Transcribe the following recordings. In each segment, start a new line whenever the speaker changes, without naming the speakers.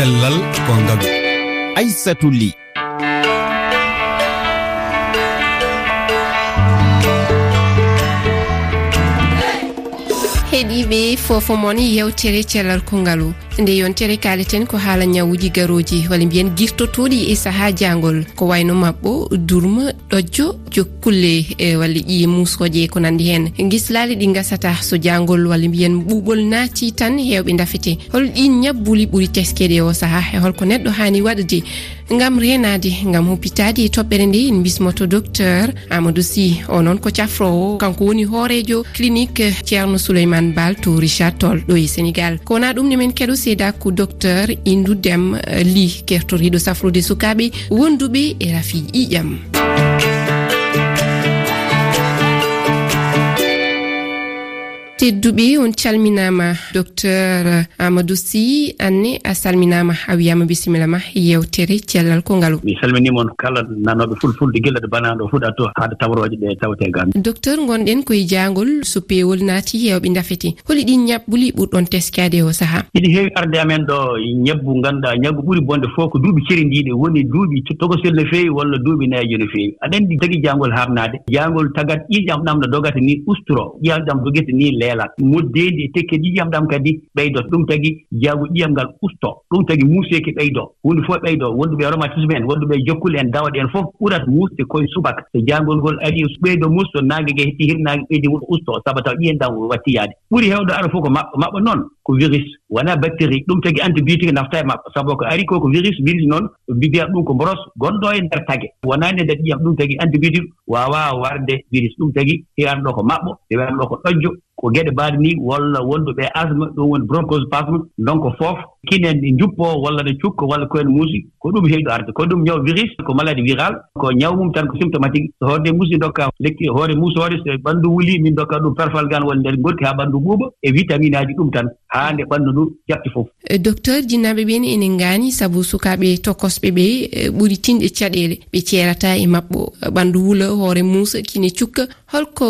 cellal ko ngaalu
aissatou ly.
Heɗiɓe fofomon yewtere cellal kongalu. nde yontere kaleten ko haala ñawuji garoji. Walla mbiyen guirtotoɗi e saaha jangol. Ko wayno mabɓo durma ɗojjo jokkulle e walla ƴiye musoje ko nandi hen. Guislali ɗi gasata so jangol walla mbiyen ɓuɓol naati tan hewɓe dafete hol ɗin ñabbuli ɓuuri teskede o saaha e holko neɗɗo hani waɗde gam renade gam huppitade toɓɓere nde en bismoto docteur amadou sy. O noon ko cafrowo kanko woni hoorejo clinique ceerno souleymane bal to richard toll ɗo e sénégal. Ko wona ɗum ne men keɗo seeda ko docteur indu dem eh, ly kertoriɗo safrude sukaɓe wonduɓe e rafi ƴiƴam tedduɓe on calminama docteur amadou sy anne a salminama a wiyama bisimilla ma yewtere cellal ko kongal
mi salminimon kala nanoɓe fulfulde guila ɗo banaɗo fuɗa to haade tawroje ɗe tawete gam
docteur gonɗen koye jangol so pewol naati hewɓe dafete holi ɗin ñaɓɓuli ɓurɗon teskade o saaha?
Iɗi heewi arde amen ɗo ñabbu ganduɗa ñaggu ɓuuri bonde fof ko duuɓi cerindiɗe woni duuɓi togosel no feewi walla duuɓi nayejo no feewi. Aɗa andi tagui jangol habnade jangol tagat ƴiƴam ɗam no dogata ni ustoro ƴiƴam ɗam dogata ni le weelat moddeedi tekke ƴiƴam ɗam kadi ɓeydot ɗum tagi jaagu ƴiyam ngal usto. Ɗum tagi muuseeki ɓeydo. Hunde fof ɓeydo. Wonɗuɓe romatisme en wonɗuɓe jokkule en dawaɗe en fof ɓurat muuste koye subaka so jaangol ngol ari ɓeydo musto naange ge hetti hirnaange ɓeydi wuɗo usto sabu taw ƴiyen ɗam wattiyaade ɓuri heewɗo ara fof ko maɓɓa maɓɓa noon ko virus. Wonaa bactérie. Ɗum tagi antibiotique nafta e maɓɓa sabu ko ari ko ko virus virus noon mbiyat ɗum ko boros gonɗo e ndeer tage. Wonaani e ndeer ƴiyam ɗum tagi antibiotique. Waawaa warde virus. Ɗum tagi hewanɗo ko maɓɓo hewanɗo ko ɗojjo. ko geɗe mbaɗi ni walla wonɗo ɓe asma ɗum woni broncose pasme donc fof kinen ɗi juppoo walla ne cukka walla koyen muusi ko ɗum heewi arde ko ɗum ñaw virus ko maladie viral ko ñaw mum tan ko symptomatique so hoorde muusi dokka lekki hoore muusoore so ɓanndu wulii min dokka ɗum perfalgal walla nder gorki haa ɓanndu ɓuuɓa e vitamine aji ɗum tan haa nde ɓanndu ndu jaɓti fof.
E docteur jinnaaɓe ɓeen enen ngaani sabu sukaaɓe tokosɓe ɓe e, ɓuri tinɗe caɗeele ɓe ceerata e maɓɓo e, ɓanndu wula hoore muusa kine cukka holko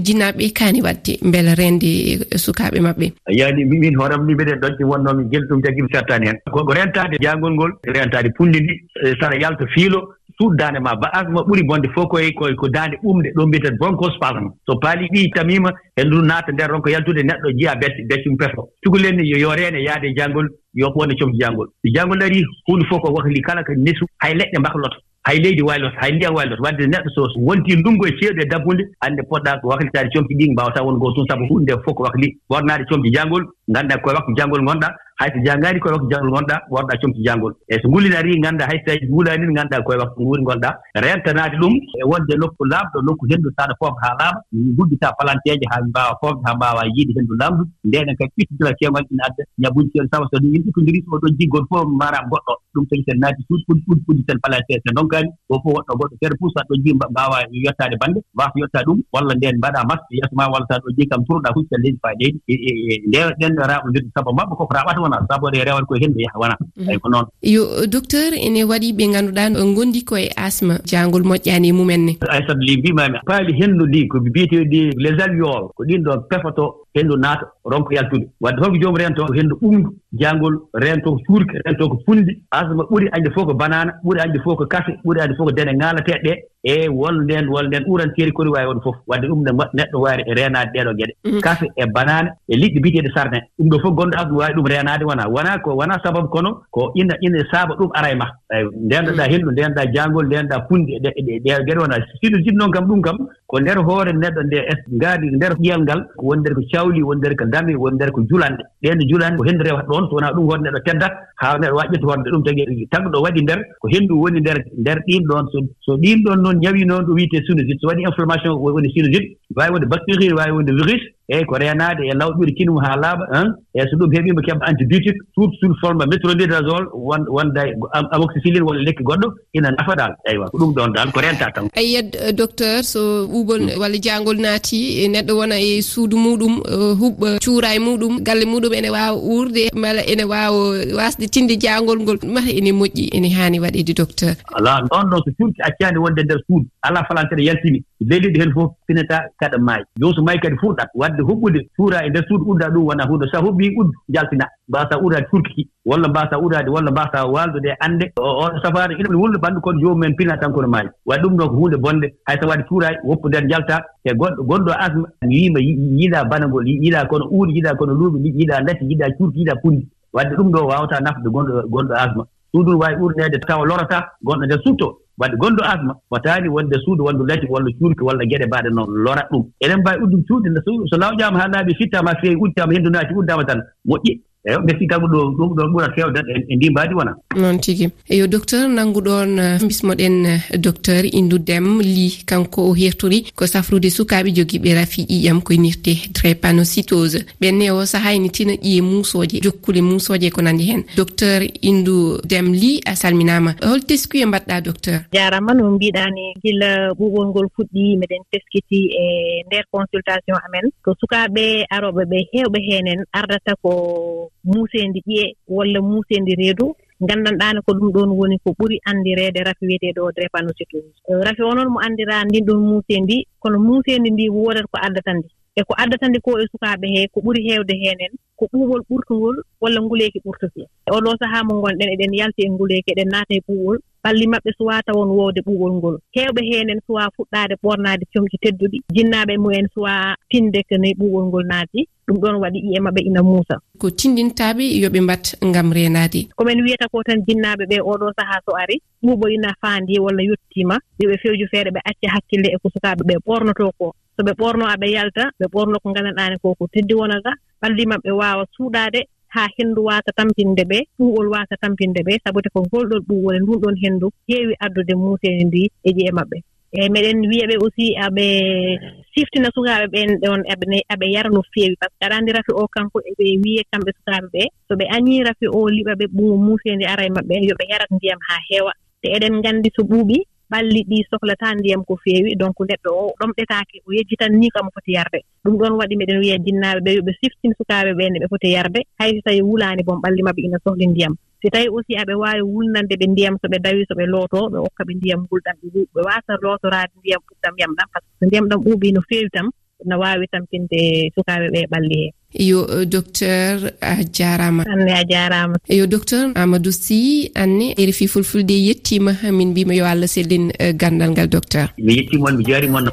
jinnaaɓe kaani waɗde mbela reende sukaaɓe maɓɓe?
Yaani min hoorema ni mbiɗen ɗon ɗi wonnoomi gel ɗum tagi mi settaani heen koko rentaade jaangol ngol rentaade punndi ndi e, saɗa yalta fiilo suuddaande ma baas ma ɓuri bonde fof koye koye ko daande ɓumde ɗo mbiyeten broncos palan so paali ɗi tamima e ndu naata nder ronko yaltude neɗɗo jiya becce beccum peto cukalenni yo reene yaade janngol yo ɓoone comti janngol so janngol darii huunde fof ko wahli kala ko nesu hay leɗɗe mbakloto hay leydi wayloto hay ndiyam wayloto wadde neɗɗo so wonti ndunngu e ceeɗu e dabbunde hannde poɗɗa ko waklitaade comti ɗi mbawata won goo tun sabu hunde fof ko wakli ɓornaade comti janngol ngannduɗa koye waktu janngol ngonɗa hay so janngaani koye waktu jangol ngonɗaa wonɗaa comti janngol eyi so ngullin arii nganndaa hay so tawii wuulaani nganndaa koye waktu nguuri ngonɗaa reentanaade ɗum e wonde nokku laaɓɗo nokku henndu so aɗa foofa haa laaɓa gudditaa palanteeje haa mbaawa foofde haa mbaawa yiide henndu laamdu ndenen kadi ɓittitira ceeŋol ina adda ñabbundi ceeɗu sabu so ɗum yimɓe konndiri o ɗon jiggol fof maaraam goɗɗo. Ɗum tagi sen naati suuɗi ɓuɗi ɓuɗi ɓuɗi sen palanteeje so ndonkaani o fof woɗɗo goɗɗo feere pour so aɗa ɗon jii mbaawa yottaade bannde waasa yottaa ɗum walla ndeen mbaɗaa masque yeeso ma walla so aɗa ɗon jii kam turɗaa huccal leydi faa leydi e, e, e, ndeeɗen raaɓondirde sabu maɓɓe koko raaɓata wona. Sabu ɗe rewata koye henndu yaha wona.
Mhm.
Ay ko noon.
Yo docteur ene waɗi ɓe ngannduɗa gondi koye asma jangol moƴƴani e mumen ne?
Aissata li mbimami paali henndu ndi ko mbiyeteɗi les alliol ko ɗin ɗon pefoto henndu naata ronka yaltude. Wadde holko joomum reentoo ko henndu ɓumndu jaangol reentoo ko cuurke reentoo ko funndi asma ɓuri añde fof ko banana ɓuri añde fof ko kafe ɓuri añde fof ko dene ŋaalateeɗe ɗee e wol ndeen wol ndeen ɓuranteeri kori waawi won fof. Wadde ɗum ne neɗɗo waari e reenaade ɗee
ɗoo geɗe mm-hmm.
kafe e banane e liɗɗi mbiteeɗi sarne ɗum ɗo fof gonɗo asma waawi ɗum reenaade wonaa. Wonaa ko wonaa sababu kono ko ina ina saaba ɗum ara e ma eyi ndeenɗoɗaa mm-hmm. henndu ndeenɗaa jaangol ndeenɗaa funndi e ɗe e ɗee geɗe wonaa. Siɗo jiɗ noon kam ɗum kam ko nder hoore neɗɗo nde es ngaadi nder ƴiyal ngal ko woni nder ko cawli woni nder ko dami woni nder ko julanɗe ɗeen julanɗe ko henndu rewata ɗon so wonaa ɗum hoore neɗɗo teddat haa neɗɗo waɗ ƴetta horde ɗum tagi tagɗo waɗi nder ko henndu woni nder nder ɗiin ɗoon. So ɗiin ɗoon noon ñawii noon ɗo wiyetee sinusite so waɗi inflammation woni sinusite waawi wonde bactérie waawi wonde virus eyi ko reenaade e lawƴude kinum haa laaɓa han eyi so ɗum heɓiima keɓa antibiotique tout sur forme métronidazol won wonda e amoxicilline walla lekki goɗɗo ina nafa dal eywa ko ɗum ɗon dal ko reentaa tan.
Ayyiya euh, docteur so ɓuuɓol hmm. walla jaangol naatii e neɗɗo wona e suudu muɗum euh, huɓɓa euh, cuura e muɗum galle muɗum ene waawa uurde mala ene waawa waasde tinde jaangol ngol mata ene moƴƴi ene haani waɗeede docteur.
Ala ɗon ɗon so cuurki accaani wonde e ndeer suudu alaa falantere yaltini leydi heen fof pinataa kaɗa maayi. Jooni so maayi kadi fuurɗat wadde huɓɓude fuura e nder suudu udda ɗum wona huunde. So a huɓɓii uddu jaltinaa mbaasaa udaade furkiki walla mbaasaa udaade walla mbaasaa waaldude e annde. Oɗo safaade ina wulde bandu kono joomumen pina tan kono maayi. Wadde ɗum ɗon ko huunde bonde hay so waɗi fuuraaji woppu nder jaltaa e goɗɗo gonɗo asma mi wiima yiɗaa banagol yiɗaa kono uuri yiɗaa kono luuɓi yiɗaa ndati yiɗaa curki yiɗaa punndi wadde ɗum ɗo waawataa nafde gonɗo gonɗo asma. Suudun waawi ɓurneede tawa lorata gonɗo ndeer suuttoo wadde gonɗo asma fotaani wonde suudu wondu lati walla cuurki walla geɗe mbaɗe noon lora ɗum. Eɗen mbaawi uddum cuuɗi so lawƴaama haa laaɓi fittaama feewi uddaama henndu naati uddaama tan moƴƴi eyi mbe si tagu ɗo ɗum ɗon ɓura fewde e, e ndi mbaadi wona.
Noon tigi. Eyo docteur nannguɗon uh, bismoɗen uh, docteur indu dem li kanko o hertori ko safrude sukaaɓe jogiiɓe rafi ƴiƴam ko nirte drépanocytose. Ɓenne o sahayni tina ƴiye muusooje jokkule muusooje ko nanndi heen. Docteur indu dem li a salminaama. Hol teskuye mbaɗɗa docteur?
Jarama no mbiɗani gila ɓuɓol ngol fuɗɗi miɗen teskiti e nder consultation amen. Ko sukaaɓe aroɓe ɓe hewɓe heenen ardata ko muuseendi ƴee walla muuseendi reedu. Nganndanɗaani ko ɗum ɗoon woni ko ɓuri anndireede rafi wiyeteeɗo o drépanocytose eh, rafi o noon mo anndiraa ndin ɗon muuseendi kono muuseendi ndi woodat ko addata ndi e ko addata ndi ko e sukaaɓe hee ko ɓuri heewde heenen ko ɓuuɓol ɓurtungol walla nguleeki ɓurtuki. E oɗoo sahaa mo ngonɗen eɗen yalti e nguleeki eɗen naata e ɓuuɓol. ɓalli maɓɓe suwa tawon woowde ɓuuɓol ngol. Heewɓe heenen suwa fuɗɗaade ɓornaade comci tedduɗi. Jinnaaɓe mumen suwa tinde ko noyi ɓuuɓol ngol naati ɗum ɗon waɗi iye maɓɓe ina muusa.
Ko tindintaaɓe yo ɓe mbat ngam reenaade.
Komin wiyata ko tan jinnaaɓe ɓe oɗoo sahaa so ari ɓuuɓol ina faandi walla yettiima yo ɓe fewju feere ɓe acca hakkille e ko sukaaɓe ɓe ɓornotoo ko. So ɓe ɓorno aɓe yalta ɓe ɓorno ko nganndanɗaani ko ko teddi wonata ɓalli maɓɓe waawa suuɗaade. haa henndu waasa tampinde ɓe ɓuuɓol waasa tampinde ɓe sabude ko ngolɗon ɓuuɓol e ndun ɗon henndu heewi addude muuseede ndi e jee maɓɓe. Eeyi meɗen wiya ɓe aussi aɓe siftina sukaaɓe ɓeen ɗon aɓe yara no feewi par ce que aɗa anndi rafi o kanko eɓe wiye kamɓe sukaaɓe ɓee so ɓe añii rafi o liɓa ɓe ɓuuɓo muuseeji ara e maɓɓe yo ɓe yarat ndiyam haa heewa. Te eɗen nganndi so ɓuuɓii ɓalli ɗi sohlata ndiyam ko feewi donc neɗɗo o ɗomɗetaake o yejjitan ni kam foti yarde. Ɗum ɗon waɗi meɗen wiya dinnaaɓe ɓe yo ɓe siftin sukaaɓe ɓe no ɓe foti yarde. Hay so tawii wulaani bon ɓalli maɓɓe ina sohli ndiyam. Si tawii aussi aɓe waawi wulnande ɓe ndiyam so ɓe dawii so ɓe lootoo ɓe okka ɓe ndiyam ngulɗam ɓe ɓe waasa lootoraade ndiyam ɓuɓɗam yam ɗam. Par ce que so ndiyam ɗam ɓuuɓii no feewi tam no waawi tampinde sukaaɓe ɓe ɓalli hee
yo euh, docteur a jarama.
Anne a jarama.
Yo docteur amadou sy anne e refi fulfulde yettima min mbima yo allah sellin euh, gandal ngal docteur.
Mi yettimon mi jarimon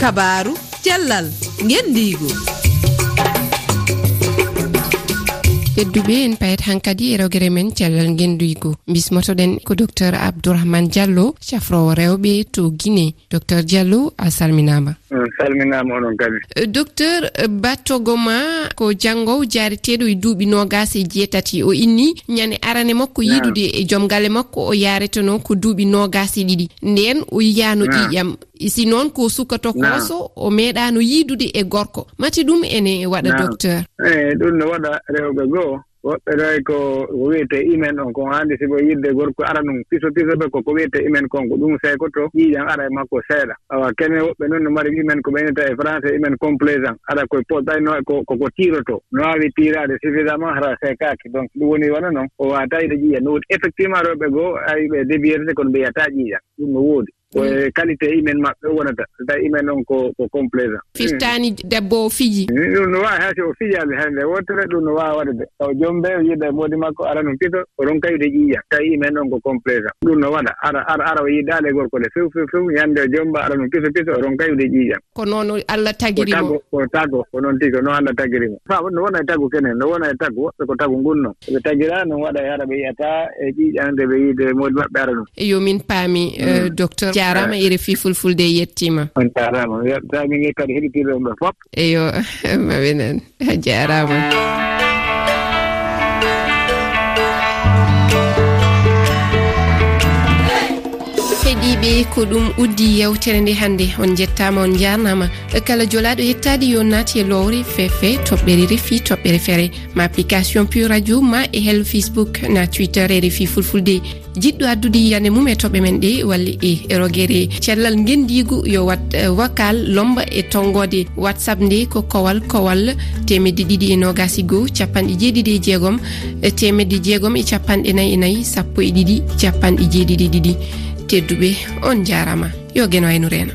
kabaru cellal gendigo
tedduɓe en payat hankkadi e rewguere men cellal genduygo bismotoɗen ko docteur abdourahmane diallo cafrowo rewɓe to guine docteur diallo a salminama Mm,
salminama onon kadi euh,
docteur euh, battogo ma ko janngow jaareteeɗo e duuɓi nogas e jeetati o inni ñande arane makko yiɗude e joom gale makko o yaareteno ko duuɓi nogas e ɗiɗi. Nden o yiyano ƴiƴam e si noon ko sukato kooso o meeɗano yiidude e gorko. Mati ɗum ene waɗa docteur.
Eyi ɗum ne waɗa rewɓe goo. woɓɓe ɗo ko ko wiyete imen on kon haandi sibo yidde gorko ara ɗum piso piso ɓe koko wiyete imen kon ko ɗum sey koto ƴiiƴan ara e makko seeɗa. Awa kene woɓɓe noon no mari imen ko ɓeynata e français imen complaisant ara koye poɗɗayno koko tiroto no waawi tiiraade suffisamment hara seekaaki donc ɗum woni wona noon o waata yiɗe ƴiiƴan no woodi effectivement rewɓe goo ayi ɓe débiyerte kono ɓe yiyataa ƴiiƴan ɗum no woodi. koye mm. qualité imen maɓɓe wonata so tawi imen on ko ko complaisant. Mm.
Firtani debbo o fiji.
Ɗum no waawi haysi o fijade hannde wottere ɗum no waawa waɗde taw joom mbe yiɗa e moodi makko ara no pito oɗon kayde ƴiiya tawi imen on ko complaisant. Ɗum no waɗa. Ara ara ara o yiɗaale e gorko le few few few ñannde o jomba ara no piso piso oɗon kayde ƴiiƴam
ko noon allah tagirimo
ko tago ko noon tigi noon allah tagirimo fa no wona e tagu kenen no wona e tagu woɓɓe ko tagu ngunnon ɓe tagira noon waɗa e ara ɓe yiyata e ƴiiƴande ɓe yiide e moodi maɓɓe ara ɗum
yo min paami mm. euh, docteur jarama eh. rfi fulfulde yettima.
On jarama. Weltami ge kadi heɗitiɗon ɓe fof
eyo maɓe nan a jarama. heeɗiɓe ko ɗum uddi yewtere nde hannde. On jettama on jarnama kala jolaɗo yettade yo naati e lowre fefe toɓɓere refi toɓɓere feere ma application pu radio ma e hel facebook na twitter e refi fulfulde. Jiɗɗo addude yiyande mum e toɓɓe men ɗe walla e rogere cellal guendigu yo wat eh, wakal lomba e tonggode whatsapp nde ko kowal kowal temedde ɗiɗi e nogasi goho capanɗe jeeɗiɗi e jeegom. Eh, temedde jeegom e capanɗe nayyi e nayyi sappo e ɗiɗi capanɗe jeeɗiɗi e ɗiɗi. tedduɓe on jarama yo gueno wayno e rena